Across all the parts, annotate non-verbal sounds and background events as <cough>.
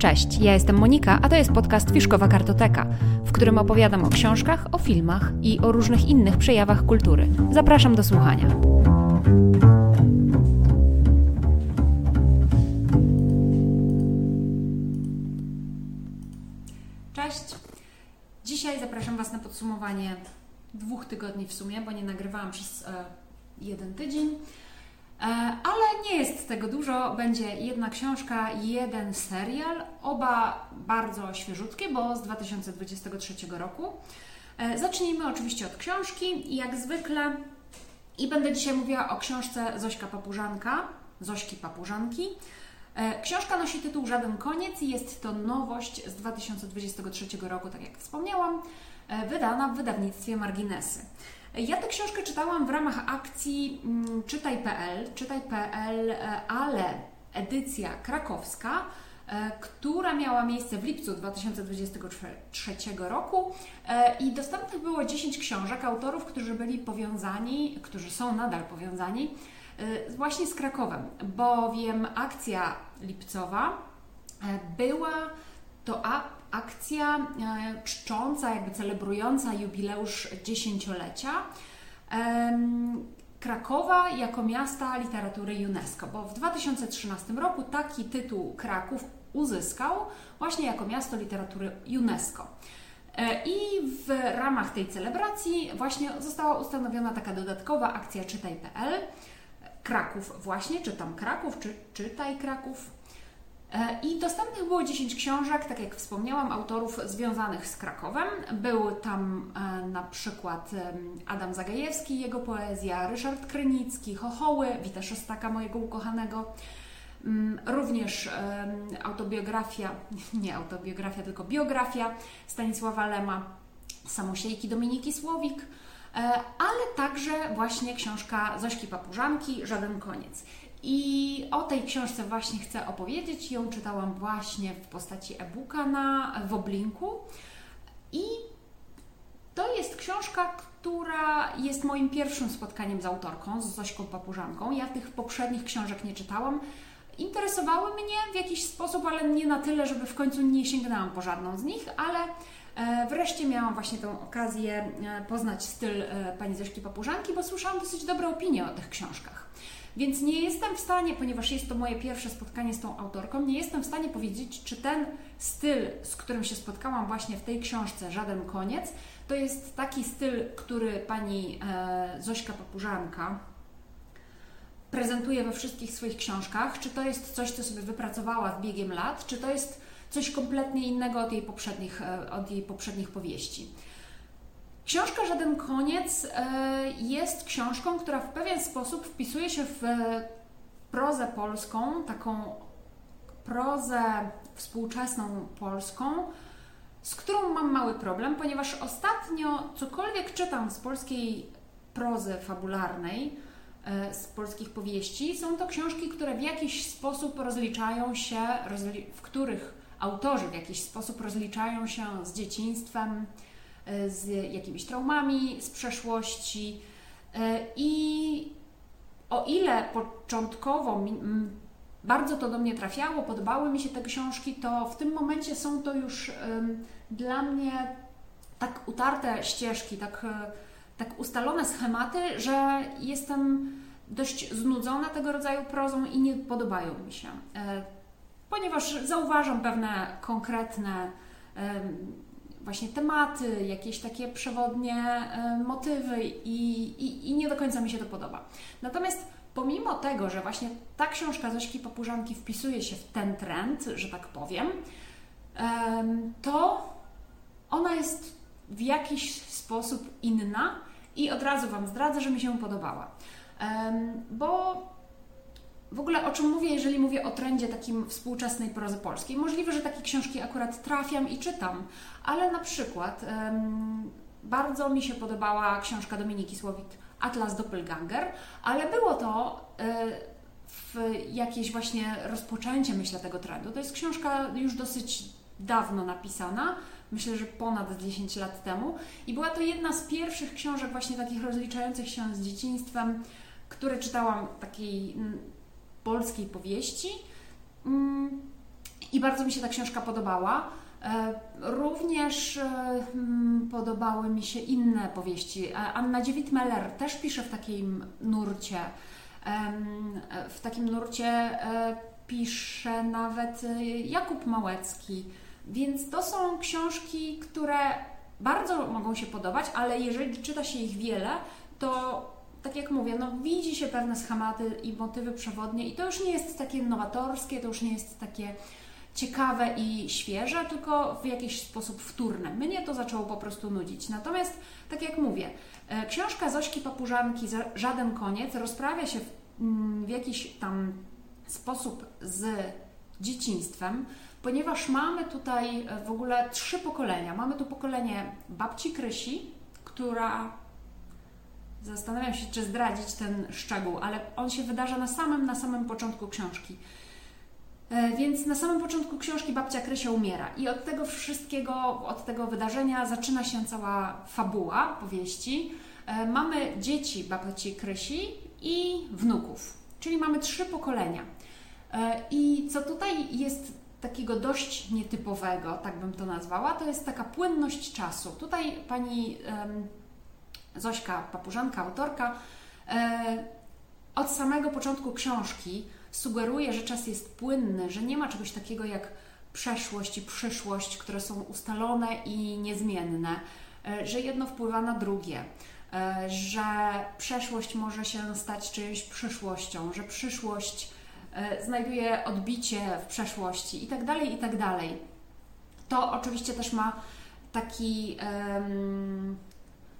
Cześć, ja jestem Monika, a to jest podcast Fiszkowa Kartoteka, w którym opowiadam o książkach, o filmach i o różnych innych przejawach kultury. Zapraszam do słuchania. Cześć. Dzisiaj zapraszam Was na podsumowanie dwóch tygodni w sumie, bo nie nagrywałam przez e, jeden tydzień. E, ale nie jest tego dużo. Będzie jedna książka, jeden serial, oba bardzo świeżutkie, bo z 2023 roku. E, zacznijmy oczywiście od książki, jak zwykle. I będę dzisiaj mówiła o książce Zośka Papużanka, Zośki Papużanki. E, książka nosi tytuł Żaden koniec i jest to nowość z 2023 roku, tak jak wspomniałam, wydana w wydawnictwie Marginesy. Ja tę książkę czytałam w ramach akcji mm, Czytaj.pl, Czytaj.pl, e, ale edycja krakowska, e, która miała miejsce w lipcu 2023 roku e, i dostępnych było 10 książek autorów, którzy byli powiązani, którzy są nadal powiązani właśnie z Krakowem, bowiem akcja lipcowa była to akcja e, czcząca, jakby celebrująca jubileusz dziesięciolecia Krakowa jako miasta literatury UNESCO, bo w 2013 roku taki tytuł Kraków uzyskał właśnie jako miasto literatury UNESCO. E, I w ramach tej celebracji właśnie została ustanowiona taka dodatkowa akcja Czytaj.pl. Kraków właśnie, czytam Kraków, czy Czytaj Kraków, I dostępnych było 10 książek, tak jak wspomniałam, autorów związanych z Krakowem. Był tam e, na przykład Adam Zagajewski, jego poezja, Ryszard Krynicki, Chochoły, Wita Szostaka, mojego ukochanego. Mm, również autobiografia, <laughs> nie autobiografia, tylko biografia Stanisława Lema, Samosiejki Dominiki Słowik, e, ale także właśnie książka Zośki Papużanki, Żaden koniec. I o tej książce właśnie chcę opowiedzieć. Ją czytałam właśnie w postaci e-booka na Woblinku. I to jest książka, która jest moim pierwszym spotkaniem z autorką, z Zośką Papużanką. Ja tych poprzednich książek nie czytałam. Interesowały mnie w jakiś sposób, ale nie na tyle, żeby w końcu nie sięgnęłam po żadną z nich, ale e, wreszcie miałam właśnie tę okazję e, poznać styl e, pani Zośki Papużanki, bo słyszałam dosyć dobre opinie o tych książkach. Więc nie jestem w stanie, ponieważ jest to moje pierwsze spotkanie z tą autorką, nie jestem w stanie powiedzieć, czy ten styl, z którym się spotkałam właśnie w tej książce, Żaden Koniec, to jest taki styl, który pani e, Zośka Papużanka prezentuje we wszystkich swoich książkach, czy to jest coś, co sobie wypracowała z biegiem lat, czy to jest coś kompletnie innego od jej poprzednich, e, od jej poprzednich powieści. Książka Żaden Koniec e, jest książką, która w pewien sposób wpisuje się w prozę polską, taką prozę współczesną polską, z którą mam mały problem, ponieważ ostatnio cokolwiek czytam z polskiej prozy fabularnej, e, z polskich powieści, są to książki, które w jakiś sposób rozliczają się, w których autorzy w jakiś sposób rozliczają się z dzieciństwem, E, z jakimiś traumami z przeszłości. E, I o ile początkowo bardzo to do mnie trafiało, podobały mi się te książki, to w tym momencie są to już dla mnie tak utarte ścieżki, tak, e, tak ustalone schematy, że jestem dość znudzona tego rodzaju prozą i nie podobają mi się. Ponieważ zauważam pewne konkretne właśnie tematy, jakieś takie przewodnie e, motywy i, i, i nie do końca mi się to podoba. Natomiast pomimo tego, że właśnie ta książka Zośki Papużanki wpisuje się w ten trend, że tak powiem, to ona jest w jakiś sposób inna i od razu Wam zdradzę, że mi się podobała. Bo w ogóle o czym mówię, jeżeli mówię o trendzie takim współczesnej prozy polskiej? Możliwe, że takie książki akurat trafiam i czytam, ale na przykład um, bardzo mi się podobała książka Dominiki Słowik Atlas Doppelganger, ale było to y, jakieś właśnie rozpoczęcie, myślę, tego trendu. To jest książka już dosyć dawno napisana, myślę, że ponad 10 lat temu i była to jedna z pierwszych książek właśnie takich rozliczających się z dzieciństwem, które czytałam takiej polskiej powieści. Mm, I bardzo mi się ta książka podobała. Również mm, podobały mi się inne powieści. Anna Dziewit-Meller też pisze w takim nurcie. W takim nurcie pisze nawet Jakub Małecki. Więc to są książki, które bardzo mogą się podobać, ale jeżeli czyta się ich wiele, to tak jak mówię, no widzi się pewne schematy i motywy przewodnie i to już nie jest takie nowatorskie, to już nie jest takie ciekawe i świeże, tylko w jakiś sposób wtórne. Mnie to zaczęło po prostu nudzić. Natomiast, tak jak mówię, e, książka Zośki Papużanki Żaden Koniec rozprawia się w, mm, w jakiś tam sposób z dzieciństwem, ponieważ mamy tutaj e, w ogóle trzy pokolenia. Mamy tu pokolenie babci Krysi, która zastanawiam się, czy zdradzić ten szczegół, ale on się wydarza na samym, na samym początku książki. E, więc na samym początku książki babcia Krysia umiera i od tego wszystkiego, od tego wydarzenia zaczyna się cała fabuła powieści. E, mamy dzieci babci Krysi i wnuków, czyli mamy trzy pokolenia. I co tutaj jest takiego dość nietypowego, tak bym to nazwała, to jest taka płynność czasu. Tutaj pani Zośka Papużanka, autorka, e, od samego początku książki sugeruje, że czas jest płynny, że nie ma czegoś takiego jak przeszłość i przyszłość, które są ustalone i niezmienne, e, że jedno wpływa na drugie, e, że przeszłość może się stać czyjąś przyszłością, że przyszłość znajduje odbicie w przeszłości itd., tak itd. Tak to oczywiście też ma taki, um,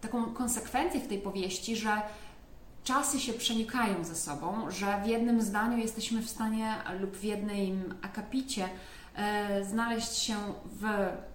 taką konsekwencję w tej powieści, że czasy się przenikają ze sobą, że w jednym zdaniu jesteśmy w stanie lub w jednym akapicie e, znaleźć się w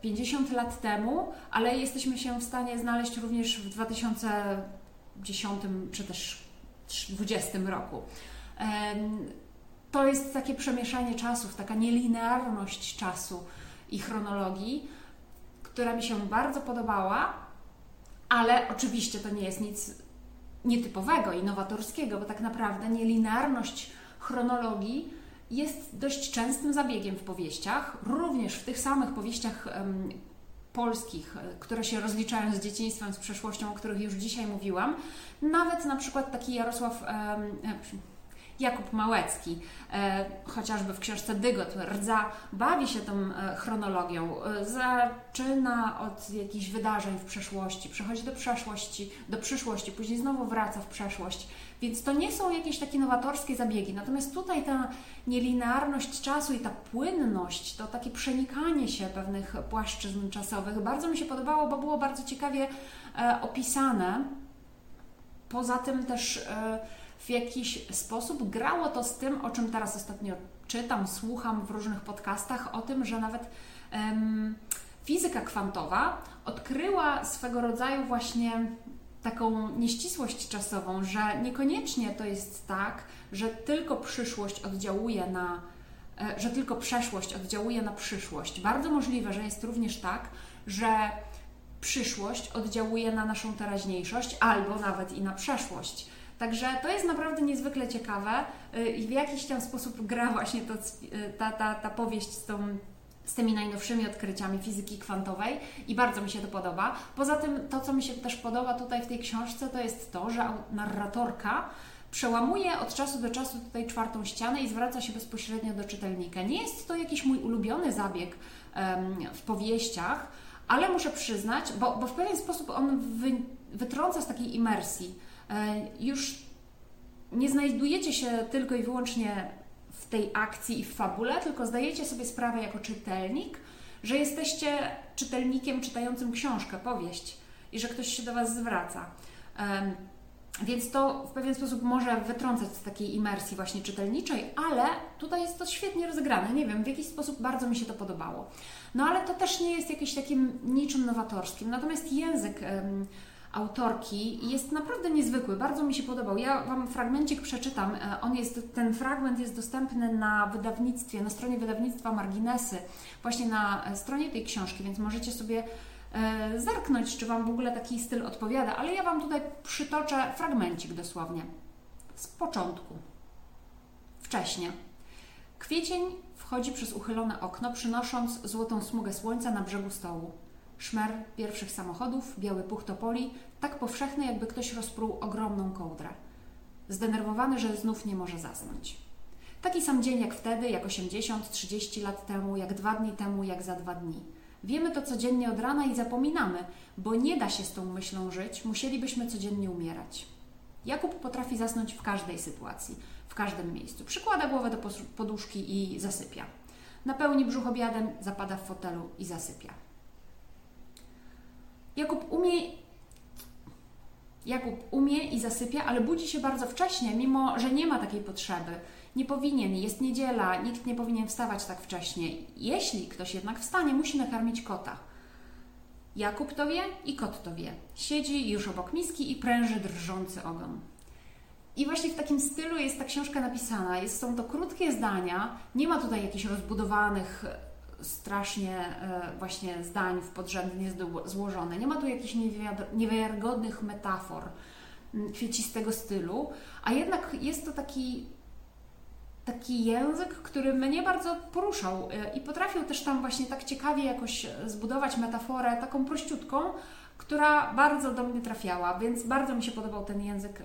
50 lat temu, ale jesteśmy się w stanie znaleźć również w 2010 czy też 2020 roku. E, to jest takie przemieszanie czasów, taka nielinearność czasu i chronologii, która mi się bardzo podobała, ale oczywiście to nie jest nic nietypowego i nowatorskiego, bo tak naprawdę nielinearność chronologii jest dość częstym zabiegiem w powieściach, również w tych samych powieściach um, polskich, które się rozliczają z dzieciństwem, z przeszłością, o których już dzisiaj mówiłam. Nawet na przykład taki Jarosław, um, Jakub Małecki, e, chociażby w książce Dygot, Rdza, bawi się tą e, chronologią. E, zaczyna od jakichś wydarzeń w przeszłości, przechodzi do przeszłości, do przyszłości, później znowu wraca w przeszłość. Więc to nie są jakieś takie nowatorskie zabiegi. Natomiast tutaj ta nielinearność czasu i ta płynność, to takie przenikanie się pewnych płaszczyzn czasowych bardzo mi się podobało, bo było bardzo ciekawie opisane. Poza tym też w jakiś sposób grało to z tym, o czym teraz ostatnio czytam, słucham w różnych podcastach, o tym, że nawet fizyka kwantowa odkryła swego rodzaju właśnie taką nieścisłość czasową, że niekoniecznie to jest tak, że tylko przyszłość oddziałuje na, e, że tylko przeszłość oddziałuje na przyszłość. Bardzo możliwe, że jest również tak, że przyszłość oddziałuje na naszą teraźniejszość albo nawet i na przeszłość. Także to jest naprawdę niezwykle ciekawe y, i w jakiś tam sposób gra właśnie to, y, ta, ta, ta powieść z tą z tymi najnowszymi odkryciami fizyki kwantowej i bardzo mi się to podoba. Poza tym to, co mi się też podoba tutaj w tej książce, to jest to, że narratorka przełamuje od czasu do czasu tutaj czwartą ścianę i zwraca się bezpośrednio do czytelnika. Nie jest to jakiś mój ulubiony zabieg w powieściach, ale muszę przyznać, bo, bo w pewien sposób on wy, wytrąca z takiej imersji już nie znajdujecie się tylko i wyłącznie w tej akcji i w fabule, tylko zdajecie sobie sprawę jako czytelnik, że jesteście czytelnikiem czytającym książkę, powieść i że ktoś się do Was zwraca. Więc to w pewien sposób może wytrącać z takiej imersji właśnie czytelniczej, ale tutaj jest to świetnie rozegrane. Nie wiem, w jakiś sposób bardzo mi się to podobało. No ale to też nie jest jakimś takim niczym nowatorskim. Natomiast język autorki jest naprawdę niezwykły, bardzo mi się podobał. Ja Wam fragmencik przeczytam. E, on jest, ten fragment jest dostępny na wydawnictwie, na stronie wydawnictwa Marginesy, właśnie na e, stronie tej książki, więc możecie sobie e, zerknąć, czy Wam w ogóle taki styl odpowiada, ale ja Wam tutaj przytoczę fragmencik dosłownie. Z początku. Wcześnie. Kwiecień wchodzi przez uchylone okno, przynosząc złotą smugę słońca na brzegu stołu. Szmer pierwszych samochodów, biały puch topoli, tak powszechny, jakby ktoś rozpruł ogromną kołdrę. Zdenerwowany, że znów nie może zasnąć. Taki sam dzień jak wtedy, jak 80, 30 lat temu, jak dwa dni temu, jak za dwa dni. Wiemy to codziennie od rana i zapominamy, bo nie da się z tą myślą żyć, musielibyśmy codziennie umierać. Jakub potrafi zasnąć w każdej sytuacji, w każdym miejscu. Przykłada głowę do poduszki i zasypia. Napełni brzuch obiadem, zapada w fotelu i zasypia. Jakub umie Jakub umie i zasypia, ale budzi się bardzo wcześnie, mimo że nie ma takiej potrzeby. Nie powinien, jest niedziela, nikt nie powinien wstawać tak wcześnie. Jeśli ktoś jednak wstanie, musi nakarmić kota. Jakub to wie i kot to wie. Siedzi już obok miski i pręży drżący ogon. I właśnie w takim stylu jest ta książka napisana. Jest, są to krótkie zdania, nie ma tutaj jakichś rozbudowanych strasznie e, właśnie zdań w podrzędnie złożone. Nie ma tu jakichś niewiarygodnych metafor kwiecistego stylu, a jednak jest to taki taki język, który mnie bardzo poruszał e, i potrafił też tam właśnie tak ciekawie jakoś zbudować metaforę taką prościutką, która bardzo do mnie trafiała, więc bardzo mi się podobał ten język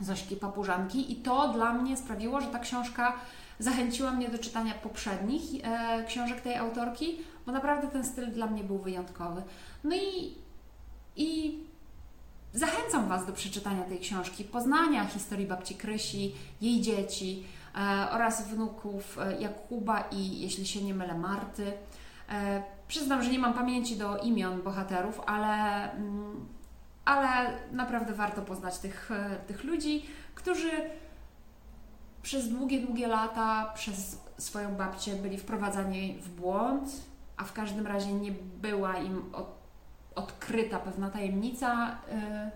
Zośki Papużanki i to dla mnie sprawiło, że ta książka zachęciła mnie do czytania poprzednich e, książek tej autorki, bo naprawdę ten styl dla mnie był wyjątkowy. No i, i zachęcam Was do przeczytania tej książki, poznania historii babci Krysi, jej dzieci e, oraz wnuków e, Jakuba i, jeśli się nie mylę, Marty. E, przyznam, że nie mam pamięci do imion bohaterów, ale, mm, ale naprawdę warto poznać tych, e, tych ludzi, którzy przez długie, długie lata przez swoją babcię byli wprowadzani w błąd, a w każdym razie nie była im od, odkryta pewna tajemnica yy,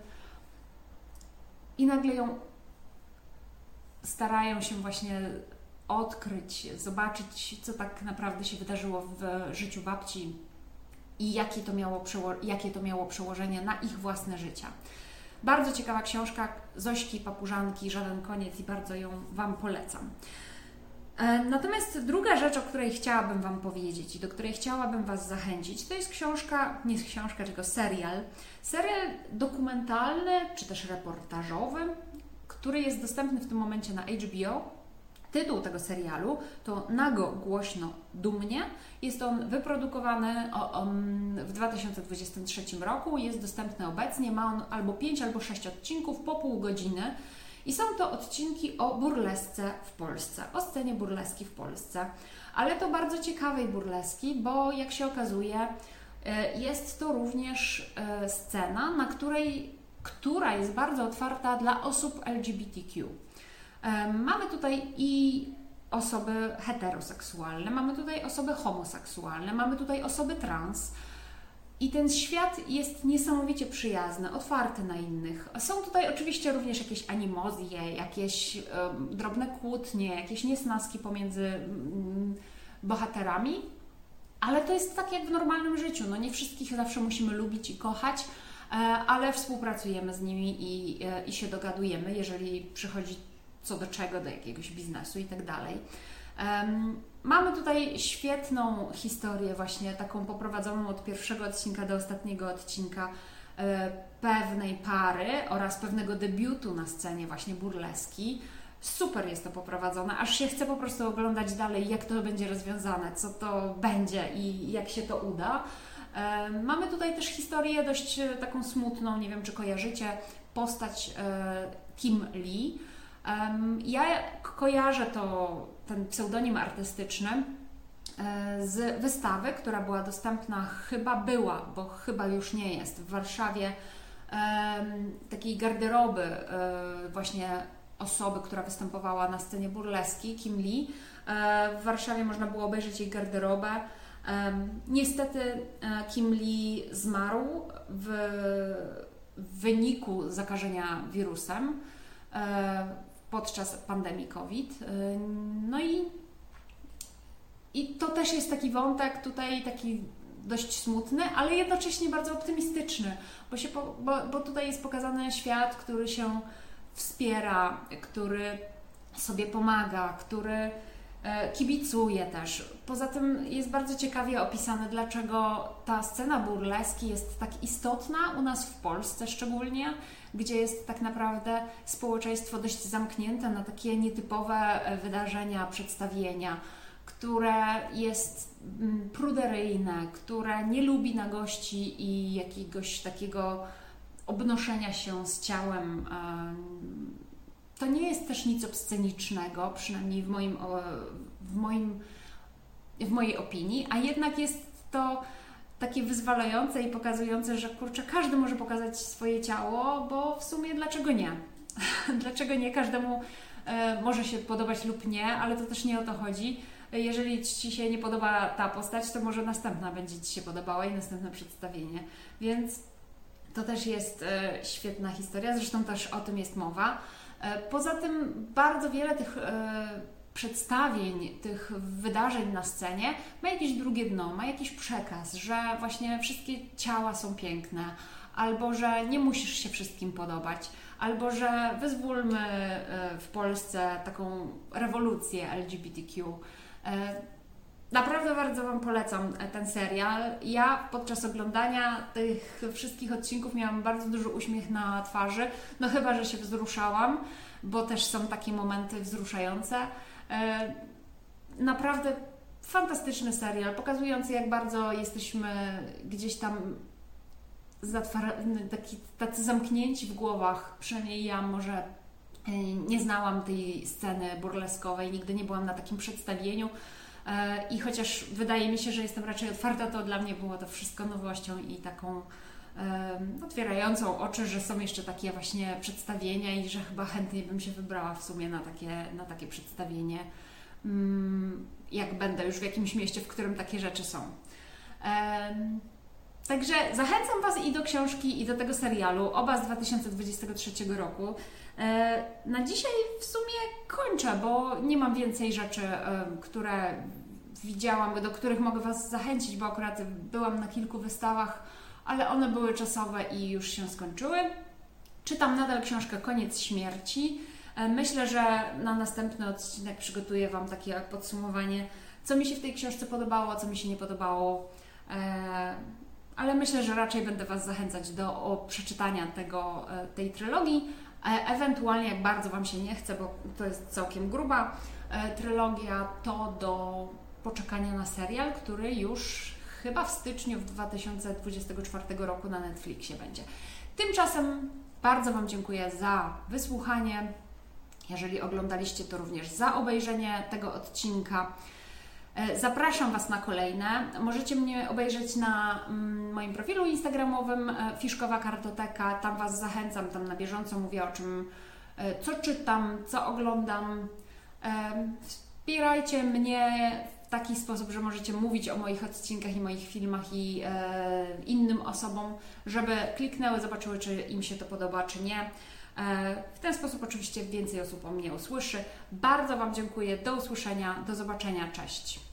i nagle ją starają się właśnie odkryć, zobaczyć, co tak naprawdę się wydarzyło w życiu babci i jakie to miało, jakie to miało przełożenie na ich własne życia. Bardzo ciekawa książka Zośki Papużanki, Żaden Koniec i bardzo ją Wam polecam. E, natomiast druga rzecz, o której chciałabym Wam powiedzieć i do której chciałabym Was zachęcić, to jest książka, nie jest książka, tylko serial. Serial dokumentalny czy też reportażowy, który jest dostępny w tym momencie na HBO Tytuł tego serialu to Nago, głośno, dumnie. Jest on wyprodukowany w 2023 roku, jest dostępny obecnie, ma on albo 5 albo 6 odcinków po pół godziny. I są to odcinki o burlesce w Polsce, o scenie burleski w Polsce. Ale to bardzo ciekawej burleski, bo jak się okazuje, e, jest to również e, scena, na której, która jest bardzo otwarta dla osób LGBTQ. Mamy tutaj i osoby heteroseksualne, mamy tutaj osoby homoseksualne, mamy tutaj osoby trans. I ten świat jest niesamowicie przyjazny, otwarty na innych. Są tutaj oczywiście również jakieś animozje, jakieś drobne kłótnie, jakieś niesnaski pomiędzy um, bohaterami, ale to jest tak jak w normalnym życiu. No nie wszystkich zawsze musimy lubić i kochać, e, ale współpracujemy z nimi i, e, i się dogadujemy, jeżeli przychodzi co do czego, do jakiegoś biznesu i tak dalej. Mamy tutaj świetną historię, właśnie taką poprowadzoną od pierwszego odcinka do ostatniego odcinka e, pewnej pary oraz pewnego debiutu na scenie właśnie burleski. Super jest to poprowadzone, aż się chce po prostu oglądać dalej, jak to będzie rozwiązane, co to będzie i jak się to uda. Mamy tutaj też historię dość e, taką smutną, nie wiem czy kojarzycie, postać e, Kim Lee ja kojarzę to, ten pseudonim artystyczny e, z wystawy, która była dostępna, chyba była, bo chyba już nie jest, w Warszawie, takiej garderoby e, właśnie osoby, która występowała na scenie burleski, Kim Lee. E, w Warszawie można było obejrzeć jej garderobę. Niestety Kim Lee zmarł w wyniku zakażenia wirusem podczas pandemii COVID. Y, no i, i to też jest taki wątek tutaj, taki dość smutny, ale jednocześnie bardzo optymistyczny, bo, się, bo, bo tutaj jest pokazany świat, który się wspiera, który sobie pomaga, który E, kibicuję też. Poza tym jest bardzo ciekawie opisane, dlaczego ta scena burleski jest tak istotna u nas w Polsce szczególnie, gdzie jest tak naprawdę społeczeństwo dość zamknięte na takie nietypowe e, wydarzenia, przedstawienia, które jest mm, pruderyjne, które nie lubi na gości i jakiegoś takiego obnoszenia się z ciałem to nie jest też nic obscenicznego, przynajmniej w moim, w moim w mojej opinii, a jednak jest to takie wyzwalające i pokazujące, że kurczę, każdy może pokazać swoje ciało, bo w sumie dlaczego nie? <laughs> dlaczego nie? Każdemu e, może się podobać lub nie, ale to też nie o to chodzi. Jeżeli Ci się nie podoba ta postać, to może następna będzie Ci się podobała i następne przedstawienie. Więc to też jest e, świetna historia, zresztą też o tym jest mowa. E, poza tym bardzo wiele tych e, przedstawień, tych wydarzeń na scenie ma jakieś drugie dno, ma jakiś przekaz, że właśnie wszystkie ciała są piękne, albo że nie musisz się wszystkim podobać, albo że wyzwólmy e, w Polsce taką rewolucję LGBTQ. Naprawdę bardzo Wam polecam ten serial. Ja podczas oglądania tych wszystkich odcinków miałam bardzo duży uśmiech na twarzy, no chyba, że się wzruszałam, bo też są takie momenty wzruszające. E, naprawdę fantastyczny serial, pokazujący jak bardzo jesteśmy gdzieś tam taki, tacy zamknięci w głowach, przynajmniej ja może e, nie znałam tej sceny burleskowej, nigdy nie byłam na takim przedstawieniu, E, I chociaż wydaje mi się, że jestem raczej otwarta, to dla mnie było to wszystko nowością i taką otwierającą oczy, że są jeszcze takie właśnie przedstawienia i że chyba chętniej bym się wybrała w sumie na takie, na takie przedstawienie, mm, jak będę już w jakimś mieście, w którym takie rzeczy są. Także zachęcam Was i do książki, i do tego serialu, oba z 2023 roku. E, na dzisiaj w sumie kończę, bo nie mam więcej rzeczy, które widziałam, do których mogę Was zachęcić, bo akurat byłam na kilku wystawach, ale one były czasowe i już się skończyły. Czytam nadal książkę Koniec śmierci. E, myślę, że na następny odcinek przygotuję Wam takie podsumowanie, co mi się w tej książce podobało, co mi się nie podobało. E, ale myślę, że raczej będę Was zachęcać do przeczytania tego, tej trylogii. E, ewentualnie, jak bardzo Wam się nie chce, bo to jest całkiem gruba e, trylogia, to do poczekania na serial, który już chyba w styczniu w 2024 roku na Netflixie będzie. Tymczasem bardzo Wam dziękuję za wysłuchanie. Jeżeli oglądaliście, to również za obejrzenie tego odcinka. E, zapraszam Was na kolejne. Możecie mnie obejrzeć na mm, moim profilu instagramowym e, Fiszkowa Kartoteka. Tam Was zachęcam, tam na bieżąco mówię o czym, e, co czytam, co oglądam. Wspierajcie mnie w taki sposób, że możecie mówić o moich odcinkach i moich filmach i innym osobom, żeby kliknęły, zobaczyły, czy im się to podoba, czy nie. W ten sposób oczywiście więcej osób o mnie usłyszy. Bardzo Wam dziękuję. Do usłyszenia, do zobaczenia. Cześć.